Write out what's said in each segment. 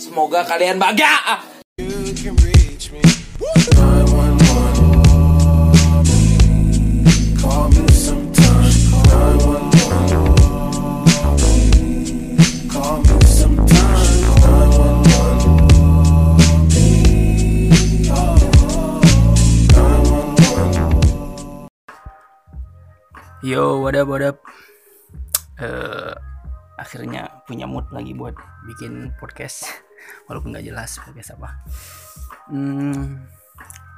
Semoga kalian bahagia. You can reach me. 911. Call me sometime. 911. Call me sometime. 911. Yo, what up? Eh, akhirnya punya mood lagi buat bikin podcast, walaupun nggak jelas podcast apa. Hmm,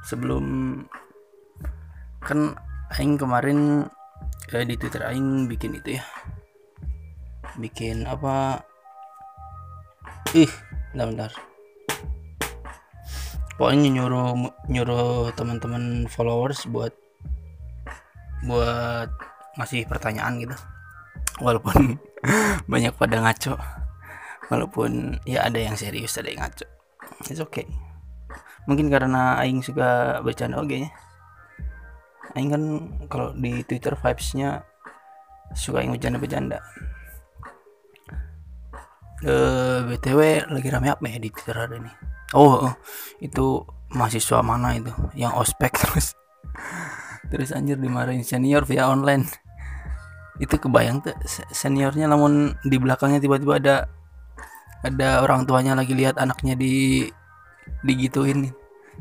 sebelum kan Aing kemarin eh, di Twitter Aing bikin itu ya, bikin apa? Ih, bentar, bentar. Pokoknya nyuruh nyuruh teman-teman followers buat buat ngasih pertanyaan gitu walaupun banyak pada ngaco walaupun ya ada yang serius ada yang ngaco. It's okay. Mungkin karena Aing suka bercanda oke ya. Aing kan kalau di Twitter vibesnya suka yang bercanda-bercanda. Eh btw lagi rame apa ya di Twitter hari ini? Oh, oh, itu mahasiswa mana itu? Yang ospek terus. Terus anjir dimarahin senior via online. Itu kebayang tuh se- seniornya namun di belakangnya tiba-tiba ada ada orang tuanya lagi lihat anaknya di digituin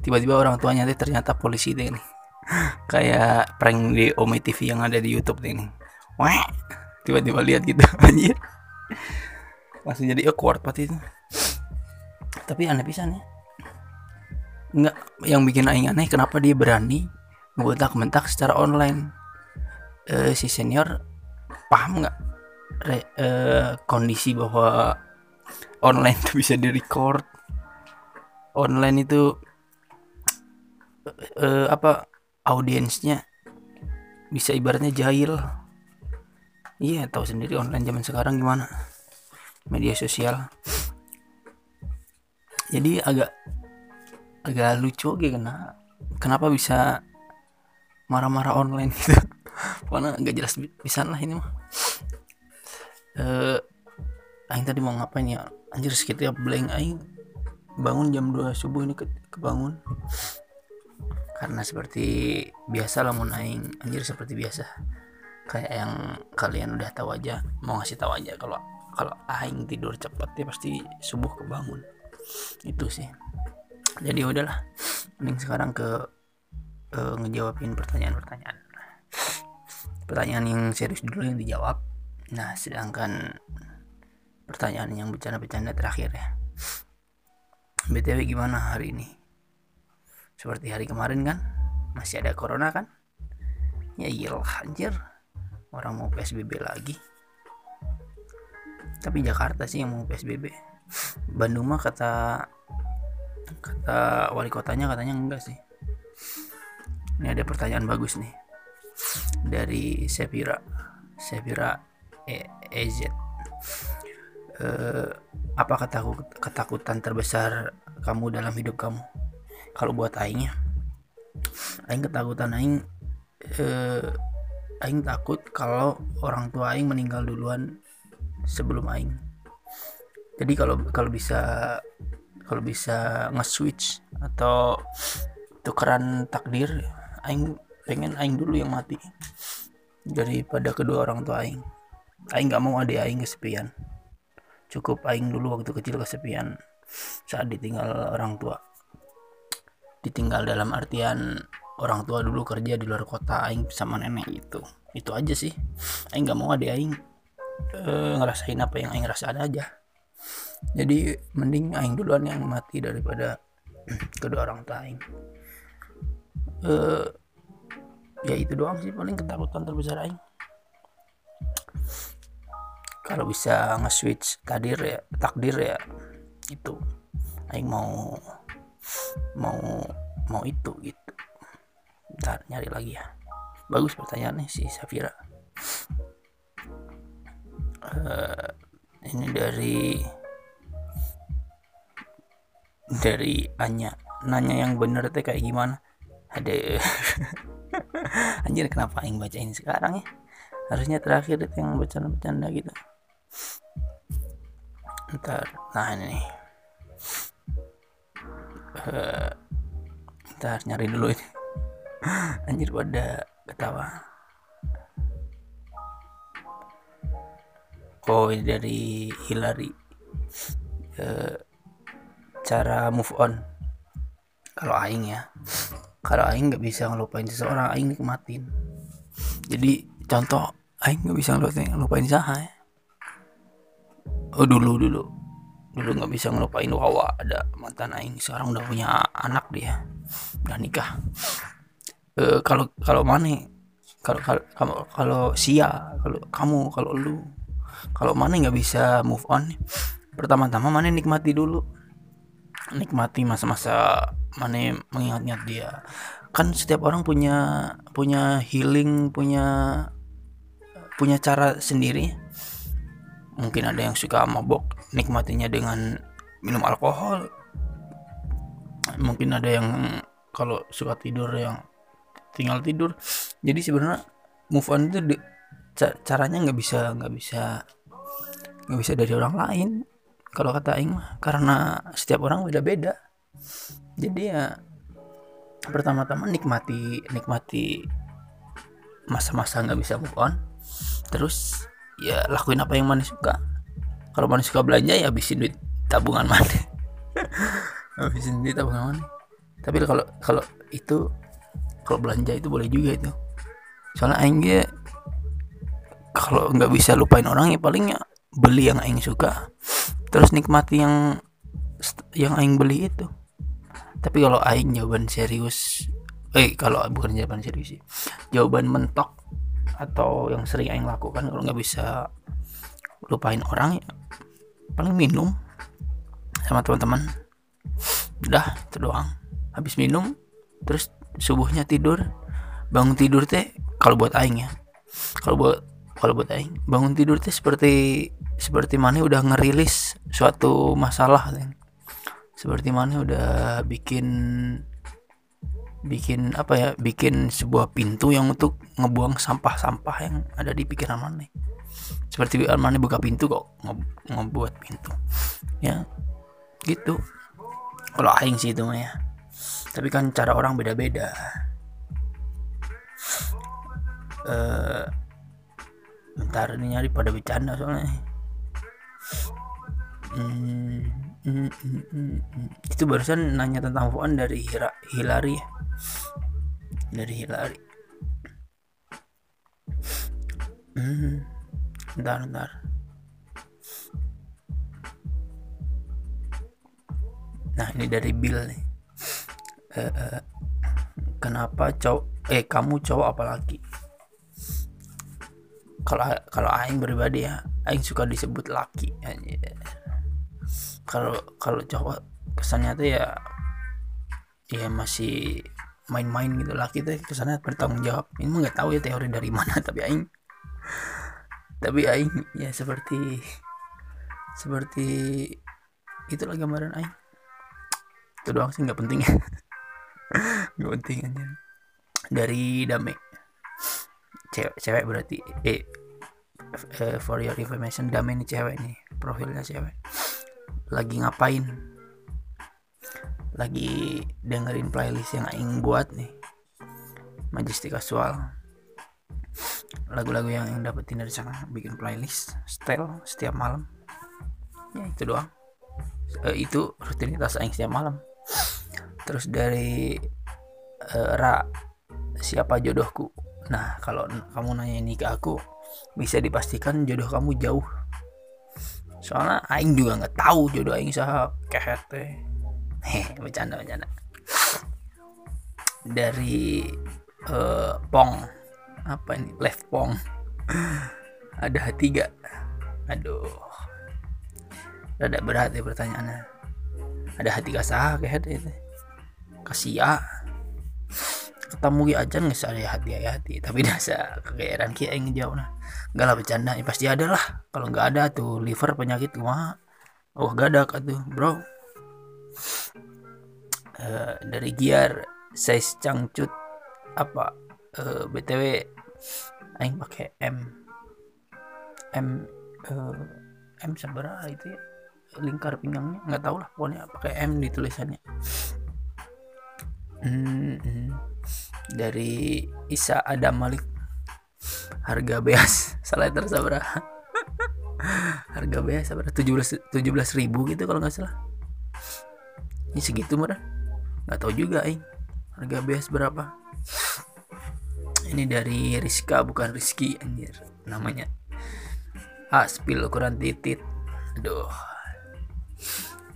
tiba-tiba orang tuanya tuh ternyata polisi deh nih. Kayak prank di Omi TV yang ada di YouTube deh nih. Wah tiba-tiba lihat gitu anjir. Langsung jadi awkward pasti itu. Tapi aneh pisan ya. Nggak yang bikin aing aneh kenapa dia berani mentak secara online? Eh, si senior paham nggak? Eh, kondisi bahwa online itu bisa di record online itu eh, apa audiensnya bisa ibaratnya jahil. Iya tahu sendiri online zaman sekarang gimana. Media sosial. Jadi agak agak lucu gitu kena kenapa bisa marah-marah online gitu. Karena nggak jelas bisa lah ini mah. Eh aing tadi mau ngapain ya? Anjir sekitar blank aing. Bangun jam 2 subuh ini ke kebangun. Karena seperti biasa lamun aing. Anjir seperti biasa. Kayak yang kalian udah tahu aja. Mau ngasih tahu aja kalau kalau aing tidur cepat ya pasti subuh kebangun. Itu sih. Jadi ya udahlah. Mending sekarang ke eh, ngejawabin pertanyaan-pertanyaan. Pertanyaan yang serius dulu yang dijawab. Nah sedangkan pertanyaan yang bercanda-bercanda terakhir ya. Btw gimana hari ini? Seperti hari kemarin kan? Masih ada corona kan? Ya iyalah anjir. Orang mau psbb lagi. Tapi Jakarta sih yang mau psbb Bandung mah kata kata wali kotanya katanya enggak sih. Ini ada pertanyaan bagus nih. Dari Sevira Sevira e EZ eh, apa ketakut ketakutan terbesar kamu dalam hidup kamu? Kalau buat aing ya. Aing ketakutan aing eh, aing takut kalau orang tua aing meninggal duluan sebelum aing. Jadi kalau kalau bisa kalau bisa nge-switch atau tukeran takdir aing pengen aing dulu yang mati daripada kedua orang tua aing. Aing nggak mau adik aing kesepian cukup aing dulu waktu kecil kesepian. Saat ditinggal orang tua. Ditinggal dalam artian orang tua dulu kerja di luar kota aing sama nenek itu itu aja sih. Aing nggak mau adik aing eh, ngerasain apa yang aing rasain aja. Jadi mending aing duluan yang mati daripada kedua orang tua aing. Eh ya itu doang sih paling ketakutan terbesar aing kalau bisa nge-switch takdir ya takdir ya itu. Aing mau mau mau itu gitu. Ntar nyari lagi ya. Bagus pertanyaannya si Safira. Eh, ini dari dari Anya. Nanya yang bener teh kayak gimana? Ada anjir kenapa aing bacain sekarang ya? Harusnya terakhir itu yang bercanda-bercanda gitu ntar nah ini nih. Eh, ntar nyari dulu ini. Anjir pada ketawa. Oh ini dari Hillary. Eh, cara move on. Kalau aing ya. Kalau aing nggak bisa ngelupain seseorang aing nikmatin. Jadi contoh aing nggak bisa ngelupain ngelupain saha ya oh dulu dulu. Dulu nggak bisa ngelupain Wawa. Ada mantan aing sekarang udah punya anak dia. Udah nikah. Eh, kalau kalau mana? Kalau kalau kalau sia kalau kamu kalau lu. Kalau mana nggak bisa move on pertama-tama mana nikmati dulu? Nikmati masa-masa mana mengingat-ingat dia. Kan setiap orang punya punya healing punya punya cara sendiri mungkin ada yang suka mabok nikmatinya dengan minum alkohol. Mungkin ada yang kalau suka tidur yang tinggal tidur. Jadi sebenarnya move on itu di- ca- caranya nggak bisa nggak bisa nggak bisa dari orang lain. Kalau kata Aing mah karena setiap orang beda-beda. Jadi ya pertama-tama nikmati nikmati masa-masa nggak bisa move on. Terus ya lakuin apa yang mana suka. Kalau mana suka belanja ya habisin duit tabungan mana. Habisin duit tabungan mana. Tapi kalau kalau itu kalau belanja itu boleh juga itu. Soalnya aing kalau nggak bisa lupain orang ya paling ya beli yang aing suka. Terus nikmati yang yang aing beli itu. Tapi kalau aing jawaban serius eh kalau bukan jawaban serius sih jawaban mentok atau yang sering aing lakukan kalau nggak bisa lupain orang ya paling minum sama teman-teman. Udah itu doang. Habis minum terus subuhnya tidur. Bangun tidur teh kalau buat aing ya. Kalau buat kalau buat aing bangun tidur teh seperti seperti mana udah ngerilis suatu masalah Teng. seperti mana udah bikin bikin apa ya bikin sebuah pintu yang untuk ngebuang sampah-sampah yang ada di pikiran mana seperti mana buka pintu kok nge- ngebuat pintu. Ya gitu. Kalau aing sih itu ya. Tapi kan cara orang beda-beda. Eh bentar ini nyari pada bercanda soalnya. Hmm, hmm, itu barusan nanya tentang on dari Hira, Hilary ya. dari Hilary hmm, bentar. Nah ini dari Bill nih. Eh, eh, kenapa cowok eh kamu cowok apa laki? Kalau kalau aing pribadi ya aing suka disebut laki anjir. Kalau kalau cowok kesannya tuh ya ya masih main-main gitu. Laki tuh kesannya bertanggung jawab. Ini mah nggak tahu ya teori dari mana tapi aing tapi aing ya seperti seperti itulah gambaran aing. Itu doang sih nggak penting. Nggak penting aja dari Dame. Cewek cewek berarti eh eh, for your information Dame ini cewek nih profilnya cewek lagi ngapain? Lagi dengerin playlist yang aing buat nih. Majestic Casual. Lagu-lagu yang yang dapetin dari sana. Bikin playlist style setiap malam. Ya itu doang. Eh, itu rutinitas aing setiap malam. Terus dari eh, Ra siapa jodohku? Nah kalau kamu nanya ini ke aku bisa dipastikan jodoh kamu jauh soalnya aing juga nggak tahu jodoh aing sah kehet teh Heh, bercanda bercanda. Dari eh, Pong. Apa ini? Left Pong. Ada tiga. Aduh. Rada berat ya pertanyaannya. Ada hati kasah kayak itu. Kasia ketemu ki aja nggak ada hati hati. Tapi dasa kegeeran ki aing ngejauh nah. Enggak lah bercanda. Ya pasti ada lah. Kalau nggak ada tuh liver penyakit mah oh gadak atuh bro. Eh, dari giar size cangcut apa? Eh, btw aing pakai M. M eh, M seberapa itu ya? Lingkar pinggangnya nggak tahu lah pokoknya pakai M di tulisannya Hmm, hmm. dari Isa Adam Malik. Harga beas salah berapa harga beas berapa tujuh belas tujuh belas ribu gitu kalau nggak salah. Ini segitu murah nggak tahu juga eh. Harga beas berapa? Ini dari Rizka bukan Rizky anjir. Namanya. Aspil ukuran titit. Aduh.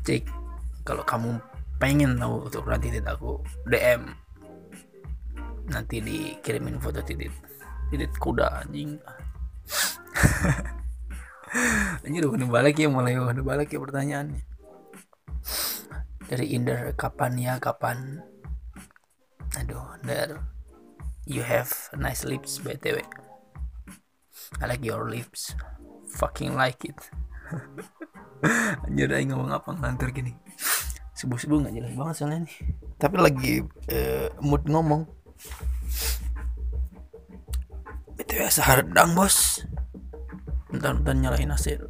Cek kalau kamu pengen tahu untuk ukuran titit aku DM nanti dikirimin foto titit titit kuda anjing. Anjir udah balik ya mulai udah balik ya pertanyaannya. Dari Inder kapan ya kapan? Aduh there you have nice lips btw I like your lips. Fucking like it. Anjir ngomong apa ngantur gini subuh-subuh nggak jelas banget soalnya nih. Tapi lagi eh, mood ngomong. Btw sahardang bos. Bentar bentar nyalain AC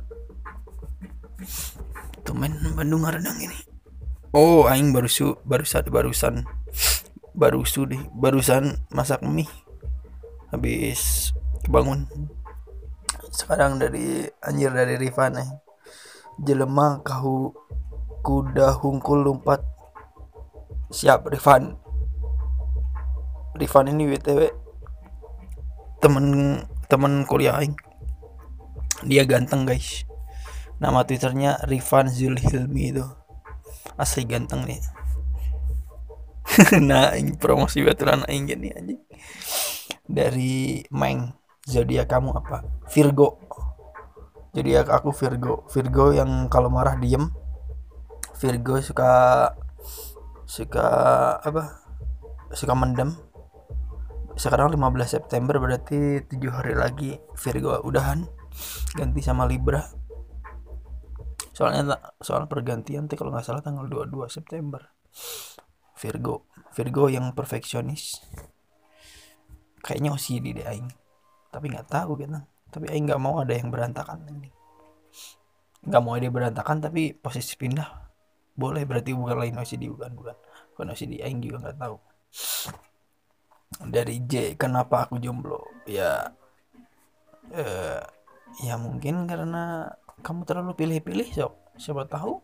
main Bandung Hardang ini. Oh aing baru su barusan barusan barusu deh. Barusan masak mie. Habis kebangun. Sekarang dari anjir dari Rifan eh jelema kahu kuda hungkul lompat. Siap Rifan. Rifan ini btw temen temen kuliah aing. Dia ganteng guys. Nama twitternya Rifan Zulhilmi itu. Asli ganteng nih. Nah ini promosi baturan aing gini anjing. Dari Meng zodiak kamu apa? Virgo. Zodiak aku Virgo. Virgo yang kalau marah diem Virgo suka suka apa? Suka mendem. Sekarang 15 September berarti tujuh hari lagi Virgo udahan. Ganti sama Libra. Soalnya soal pergantian tuh kalau nggak salah tanggal 22 September. Virgo Virgo yang perfeksionis. Kayaknya OCD deh Aing. Tapi nggak tahu gitu tapi Aing nggak mau ada yang berantakan ini. Nggak mau ada yang berantakan tapi posisi pindah boleh berarti bukan lain OCD bukan bukan. Bukan OCD Aing juga nggak tahu. Dari J kenapa aku jomblo? Ya eh, ya mungkin karena kamu terlalu pilih-pilih sok. Siapa tahu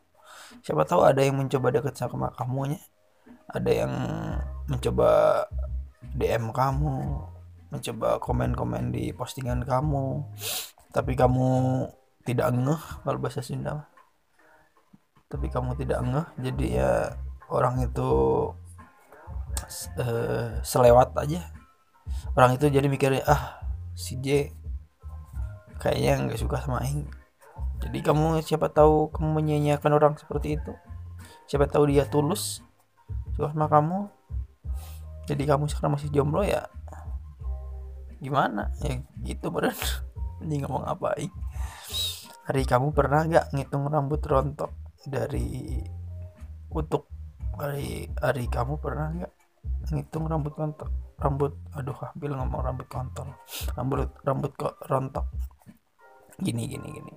siapa tahu ada yang mencoba deket sama kamunya. Ada yang mencoba DM kamu mencoba komen-komen di postingan kamu. Tapi kamu tidak ngeh kalau bahasa Sunda. Tapi kamu tidak ngeh jadi ya orang itu eh, selewat aja. Orang itu jadi mikirnya ah si J kayaknya nggak suka sama Aing. Jadi kamu siapa tahu kamu menyanyiakan orang seperti itu. Siapa tahu dia tulus suka sama kamu. Jadi kamu sekarang masih jomblo ya gimana? Ya gitu bener ini ngomong apa Aing? Hari kamu pernah nggak ngitung rambut rontok dari untuk hari hari kamu pernah nggak ngitung rambut rontok rambut aduh hampir ngomong rambut kontol. Rambut rambut kok rontok. Gini gini gini.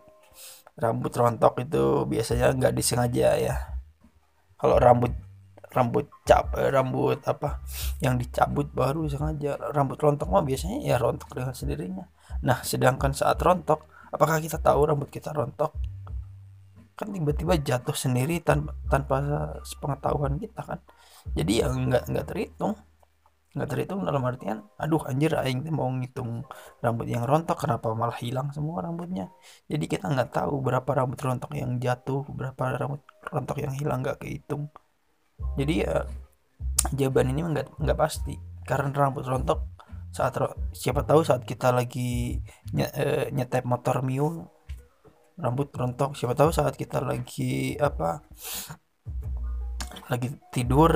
Rambut rontok itu biasanya nggak disengaja ya. Kalau rambut rambut cap eh, rambut apa yang dicabut baru sengaja. Rambut rontok mah biasanya ya rontok dengan sendirinya. Nah sedangkan saat rontok apakah kita tahu rambut kita rontok kan tiba-tiba jatuh sendiri tanpa tanpa sepengetahuan kita kan. Jadi ya nggak nggak terhitung. Nggak terhitung dalam artian aduh anjir aing teh mau ngitung rambut yang rontok kenapa malah hilang semua rambutnya? Jadi kita nggak tahu berapa rambut rontok yang jatuh berapa rambut rontok yang hilang nggak kehitung. Jadi ya jawaban ini nggak nggak pasti. Karena rambut rontok saat siapa tahu saat kita lagi nye, eh, nyetep motor Mio rambut rontok siapa tahu saat kita lagi apa lagi tidur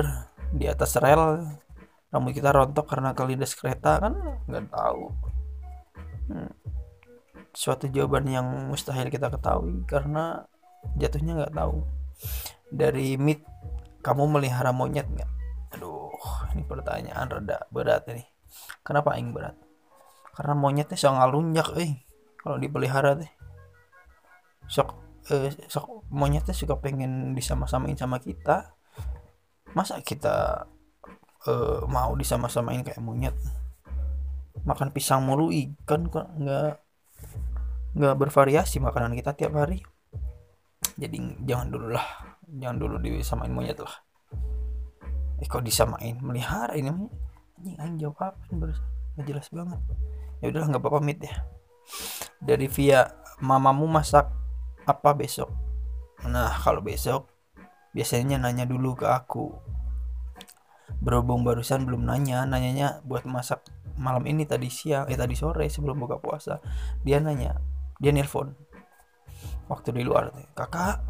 di atas rel rambut kita rontok karena kelindas kereta kan? Nggak tahu. Hmm. suatu jawaban yang mustahil kita ketahui karena jatuhnya nggak tahu. Dari mit kamu melihara monyet nggak? Aduh ini pertanyaan rada berat ini. Kenapa aing berat? Karena monyetnya sok ngalunjak eh. Kalau dipelihara teh sok eh, sok monyetnya suka pengen disama-samain sama kita masa kita eh, mau disama-samain kayak monyet? Makan pisang mulu ikan kok nggak nggak bervariasi makanan kita tiap hari. Jadi jangan dulu lah jangan dulu disamain monyet lah. Eh kok disamain? Melihara ini anjing anjing jawab apa nggak jelas banget. Ya udahlah nggak apa-apa mit ya. Dari via mamamu masak apa besok? Nah kalau besok biasanya nanya dulu ke aku. Berhubung barusan belum nanya nanyanya buat masak malam ini tadi siang eh tadi sore sebelum buka puasa dia nanya dia nelpon. Waktu di luar kakak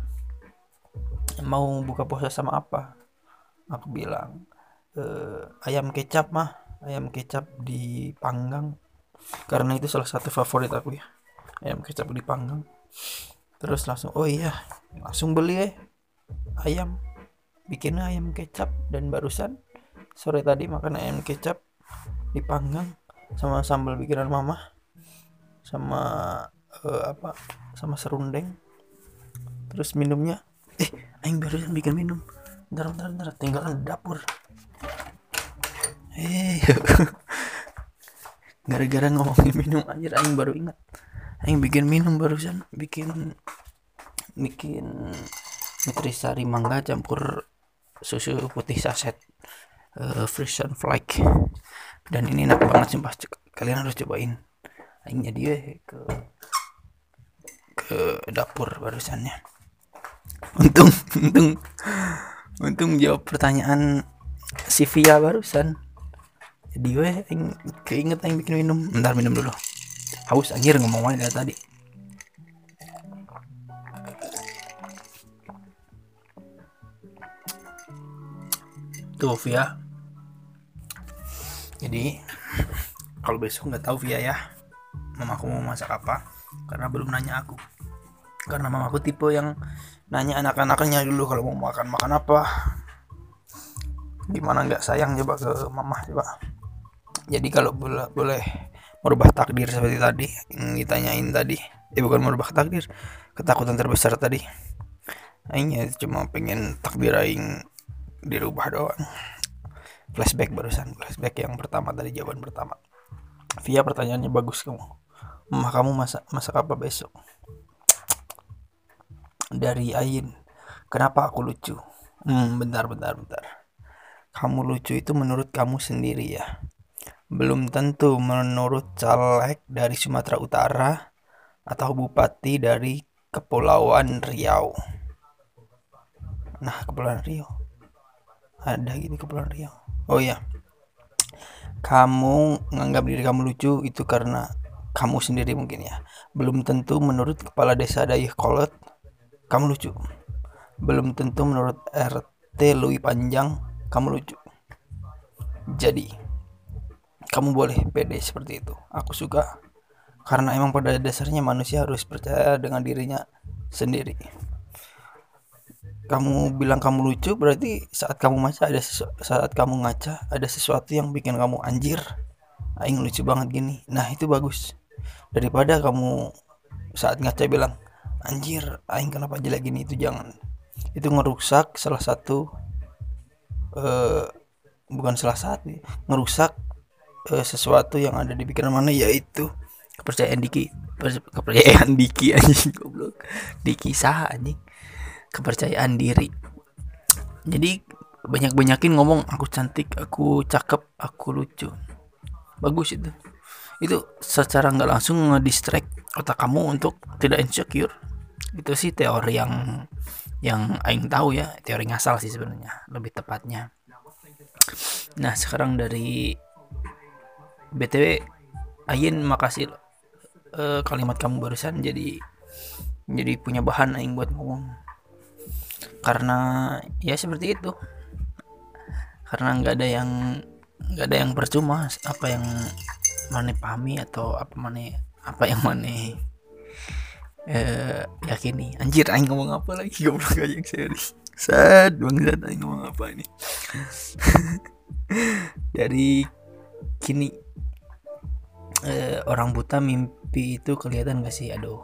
mau buka puasa sama apa? Aku bilang "Eh, ayam kecap mah. Ayam kecap dipanggang karena itu salah satu favorit aku ya ayam kecap dipanggang terus langsung oh iya langsung beli eh ayam. Bikin ayam kecap dan barusan sore tadi makan ayam kecap dipanggang sama sambal bikinan mama sama eh, apa sama serundeng. Terus minumnya eh aing barusan bikin minum. Bentar bentar bentar tinggalan di dapur. Eh gara-gara ngomongin minum anjir aing baru ingat aing bikin minum barusan. Bikin bikin nutrisari mangga campur susu putih saset eh, fresh and flake dan ini enak banget sumpah kalian harus cobain. Jadi eh, ke ke dapur barusannya. Untung untung untung jawab pertanyaan si Via barusan. Jadi aing keinget aing bikin minum. Bentar minum dulu haus anjir ngomong aja dari tadi. Tuh Via. Jadi kalau besok nggak tahu Via ya mamaku mau masak apa karena belum nanya aku. Karena mamaku tipe yang nanya anak-anaknya dulu kalau mau makan makan apa. Gimana nggak sayang coba ke mama coba. Jadi kalau boleh merubah takdir seperti tadi yang ditanyain tadi. Eh bukan merubah takdir ketakutan terbesar tadi. Aing ya cuma pengen takdir aing dirubah doang. Flashback barusan flashback yang pertama tadi jawaban pertama. Via pertanyaannya bagus kamu. Mama kamu masak masak apa besok? Dari Ain kenapa aku lucu? Hmm bentar bentar bentar. Kamu lucu itu menurut kamu sendiri ya belum tentu menurut caleg dari Sumatera Utara atau bupati dari Kepulauan Riau. Nah Kepulauan Riau. Ada gitu Kepulauan Riau. Oh ya kamu menganggap diri kamu lucu itu karena kamu sendiri mungkin ya. Belum tentu menurut kepala desa Dayakolot kamu lucu. Belum tentu menurut RT Lui Panjang kamu lucu. Jadi kamu boleh pede seperti itu. Aku suka. Karena emang pada dasarnya manusia harus percaya dengan dirinya sendiri. Kamu bilang kamu lucu berarti saat kamu ngaca ada saat kamu ngaca ada sesuatu yang bikin kamu anjir. Aing lucu banget gini. Nah itu bagus. Daripada kamu saat ngaca bilang anjir aing kenapa jelek gini? Itu jangan. Itu ngerusak salah satu eh bukan salah satu ngerusak eh, sesuatu yang ada di pikiran mana yaitu kepercayaan Diki. Per- kepercayaan Diki anjing goblok. Diki sah anjing. Kepercayaan diri. Jadi banyak-banyakin ngomong aku cantik aku cakep aku lucu. Bagus itu. Itu secara nggak langsung ngedistract otak kamu untuk tidak insecure. Itu sih teori yang yang aing tahu ya. Teori ngasal sih sebenarnya lebih tepatnya. Nah sekarang dari btw Ayin makasih eh, kalimat kamu barusan jadi jadi punya bahan aing buat ngomong. Karena ya seperti itu. Karena nggak ada yang nggak ada yang percuma apa yang mana pahami atau apa mana apa yang mana eh yakini. Anjir aing ngomong apa lagi? Goblok aja yang serius. Sad banget aing ngomong apa ini? Dari kini eh, orang buta mimpi itu kelihatan gak sih? Aduh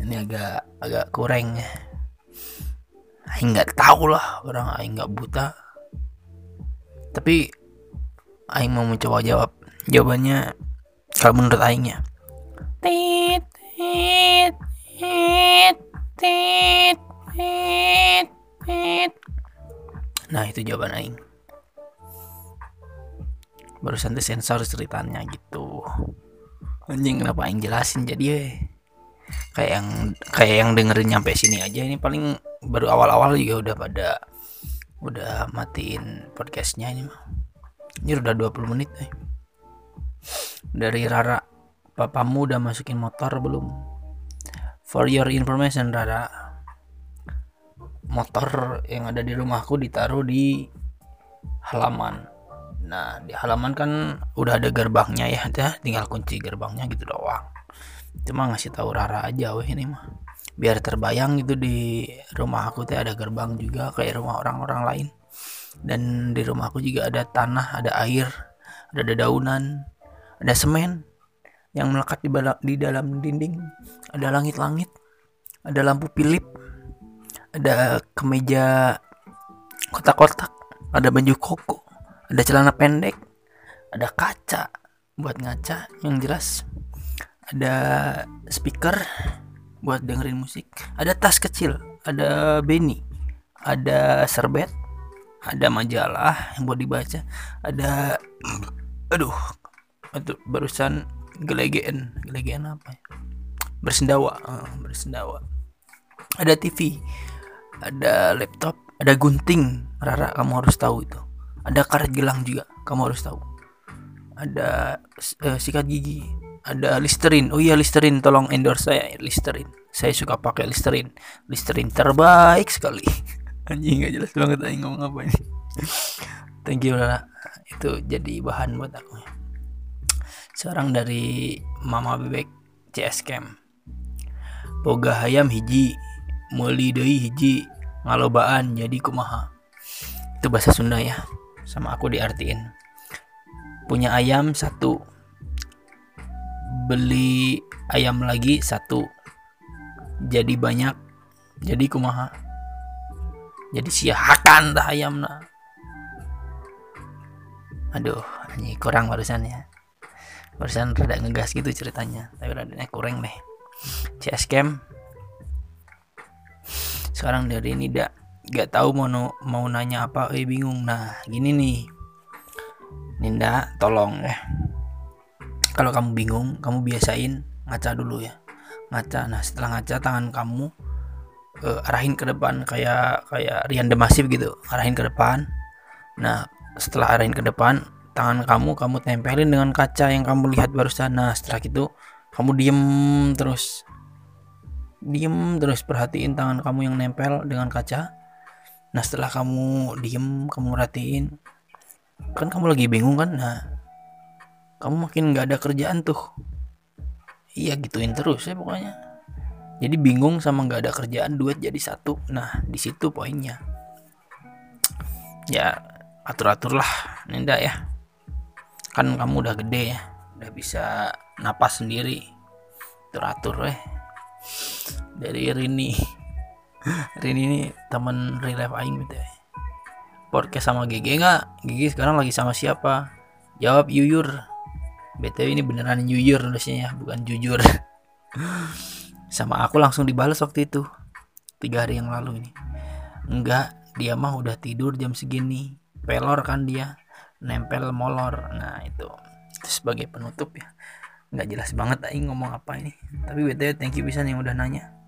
ini agak agak kurang. Aing nggak tahu lah orang Aing nggak buta. Tapi aing mau mencoba jawab. Jawabannya kalau menurut aingnya tit tit tit tit tit tit. Nah itu jawaban aing. Barusan tuh sensor ceritanya gitu anjing kenapa aing jelasin jadi eh. kayak yang kayak yang dengerin nyampe sini aja ini paling baru awal-awal juga udah pada udah matiin podcastnya ini mah ini udah 20 menit eh. dari Rara papamu udah masukin motor belum for your information Rara motor yang ada di rumahku ditaruh di halaman nah di halaman kan udah ada gerbangnya ya tinggal kunci gerbangnya gitu doang. Cuma ngasih tahu Rara aja weh ini mah. Biar terbayang gitu di rumah aku tuh ada gerbang juga kayak rumah orang-orang lain. Dan di rumah aku juga ada tanah ada air ada dedaunan ada semen yang melekat di, di dalam dinding. Ada langit-langit ada lampu pilip ada kemeja kotak-kotak ada baju koko ada celana pendek ada kaca buat ngaca yang jelas. Ada speaker buat dengerin musik. Ada tas kecil ada beni ada serbet ada majalah yang buat dibaca ada aduh itu barusan gelegean gelegean apa ya? Bersendawa bersendawa. Ada TV ada laptop ada gunting. Rara kamu harus tahu itu ada karet gelang juga kamu harus tahu. Ada eh, sikat gigi. Ada Listerine. Oh iya Listerine. Tolong endorse saya Listerine. Saya suka pakai Listerine. Listerine terbaik sekali. Anjing gak jelas banget aing ngomong apa ini. Thank you Rara itu jadi bahan buat aku. Sekarang dari Mama Bebek CS Camp Boga hayam hiji deui hiji ngalobaan jadi kumaha. Itu bahasa Sunda ya sama aku diartiin. Punya ayam satu. Beli ayam lagi satu. Jadi banyak jadi kumaha? Jadi siahakan dah ayam nah aduh ini kurang barusan ya. Barusan rada ngegas gitu ceritanya tapi radanya kurang deh. CS Cam sekarang dari ini dak gak tahu mau mau nanya apa eh bingung. Nah gini nih. Ninda tolong ya. Kalau kamu bingung kamu biasain ngaca dulu ya. Ngaca. Nah setelah ngaca tangan kamu eh, arahin ke depan kayak kayak Rian Demasif gitu. Arahin ke depan. Nah setelah arahin ke depan tangan kamu kamu tempelin dengan kaca yang kamu lihat barusan. Nah setelah itu kamu diem terus. Diem terus perhatiin tangan kamu yang nempel dengan kaca nah setelah kamu diem kamu perhatiin kan kamu lagi bingung kan? Nah kamu makin nggak ada kerjaan tuh. Iya gituin terus ya pokoknya. Jadi bingung sama nggak ada kerjaan duit jadi satu. Nah di situ poinnya. Ya atur atur lah Ninda ya. Kan kamu udah gede ya udah bisa napas sendiri. Atur atur eh dari Rini Rini ini temen real aing gitu ya podcast sama GG nggak? GG sekarang lagi sama siapa? Jawab Yuyur BTW ini beneran Yuyur nulisnya ya bukan jujur. Sama aku langsung dibalas waktu itu. Tiga hari yang lalu ini. Enggak dia mah udah tidur jam segini. Pelor kan dia. Nempel molor. Nah itu. Itu sebagai penutup ya. Nggak jelas banget aing ngomong apa ini. Tapi btw thank you pisan yang udah nanya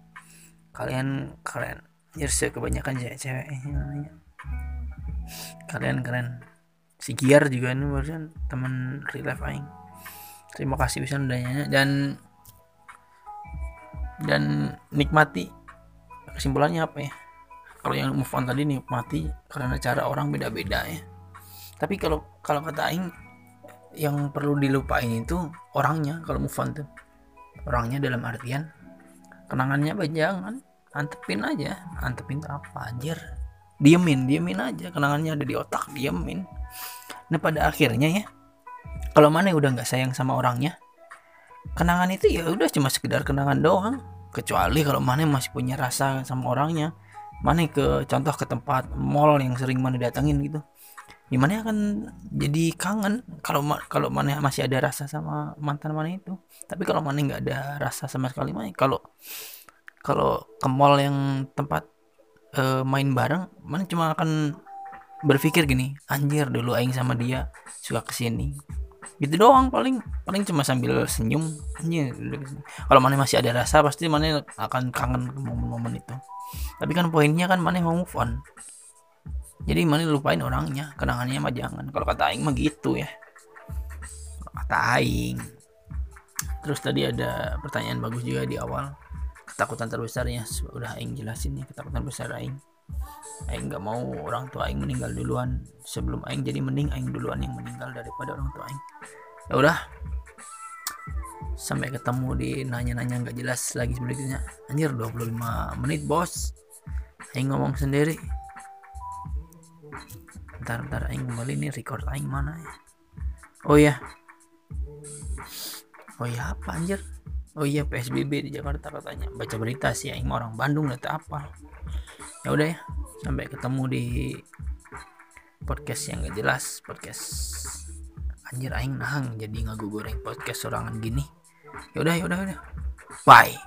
kalian keren ya kebanyakan cewek-cewek yang nanya kalian keren si Giar juga ini barusan temen real life aing. Terima kasih bisa udah nanya dan dan nikmati kesimpulannya apa ya? Kalau yang move on tadi nikmati karena cara orang beda-beda ya. Tapi kalau kalau kata aing yang perlu dilupain itu orangnya kalau move on tuh. Orangnya dalam artian kenangannya apa? Jangan. Antepin aja. Antepin apa anjir? Diemin diemin aja. Kenangannya ada di otak diemin. Nah pada akhirnya ya kalau mana yang udah nggak sayang sama orangnya kenangan itu ya udah cuma sekedar kenangan doang. Kecuali kalau mana masih punya rasa sama orangnya. Mana ke contoh ke tempat mall yang sering mana datangin gitu gimana akan jadi kangen kalau kalau mana masih ada rasa sama mantan mana itu. Tapi kalau mana nggak ada rasa sama sekali mana kalau kalau ke mall yang tempat eh, main bareng mana cuma akan berpikir gini anjir dulu aing sama dia suka ke sini gitu doang paling paling cuma sambil senyum. Anjir kalau mana masih ada rasa pasti mana akan kangen momen-momen itu. Tapi kan poinnya kan mana mau move on jadi mana lupain orangnya kenangannya mah jangan. Kalau kata aing mah gitu ya. Kata aing. Terus tadi ada pertanyaan bagus juga di awal. Ketakutan terbesarnya udah aing jelasin ya ketakutan besar aing. Aing nggak mau orang tua aing meninggal duluan. Sebelum aing jadi mending aing duluan yang meninggal daripada orang tua aing. Ya udah. Sampai ketemu di nanya-nanya nggak jelas lagi berikutnya anjir 25 menit bos. Aing ngomong sendiri ntar ntar aing kembali nih record aing mana ya? Oh ya oh ya apa anjir? Oh iya PSBB di Jakarta katanya. Baca berita sih aing mah orang Bandung atau apa. Ya udah ya sampai ketemu di podcast yang gak jelas podcast anjir aing nahang jadi ngagu goreng podcast sorangan gini. Ya udah ya udah ya udah. Bye.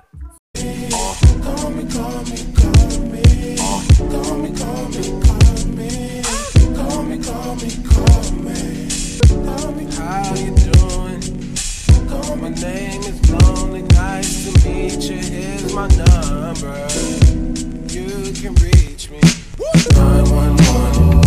Call me, call me, call me. Call me, call Call me, call me, call me. How you doing? Call my name is Lonely. Nice to meet you. Here's my number. You can reach me. 911.